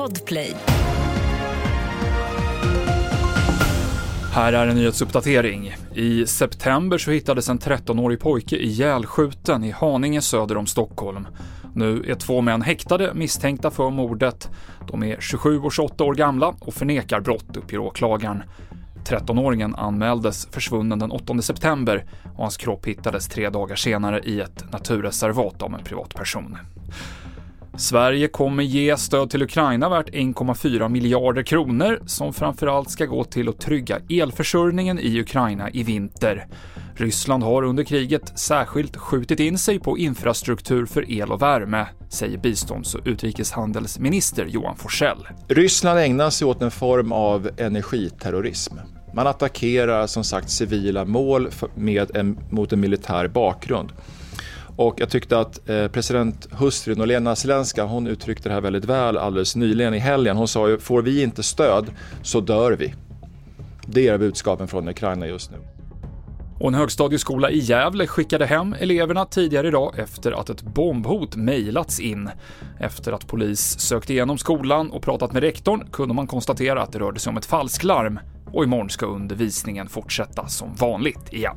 Podplay. Här är en nyhetsuppdatering. I september så hittades en 13-årig pojke ihjälskjuten i Haninge söder om Stockholm. Nu är två män häktade misstänkta för mordet. De är 27 och 28 år gamla och förnekar brott, uppger åklagaren. 13-åringen anmäldes försvunnen den 8 september och hans kropp hittades tre dagar senare i ett naturreservat av en privatperson. Sverige kommer ge stöd till Ukraina värt 1,4 miljarder kronor som framförallt ska gå till att trygga elförsörjningen i Ukraina i vinter. Ryssland har under kriget särskilt skjutit in sig på infrastruktur för el och värme, säger bistånds och utrikeshandelsminister Johan Forsell. Ryssland ägnar sig åt en form av energiterrorism. Man attackerar som sagt civila mål med en, mot en militär bakgrund. Och jag tyckte att eh, president hustrun Olena Zelenska hon uttryckte det här väldigt väl alldeles nyligen i helgen. Hon sa ju, får vi inte stöd så dör vi. Det är budskapen från Ukraina just nu. Och en högstadieskola i Gävle skickade hem eleverna tidigare idag efter att ett bombhot mejlats in. Efter att polis sökt igenom skolan och pratat med rektorn kunde man konstatera att det rörde sig om ett falsklarm och imorgon ska undervisningen fortsätta som vanligt igen.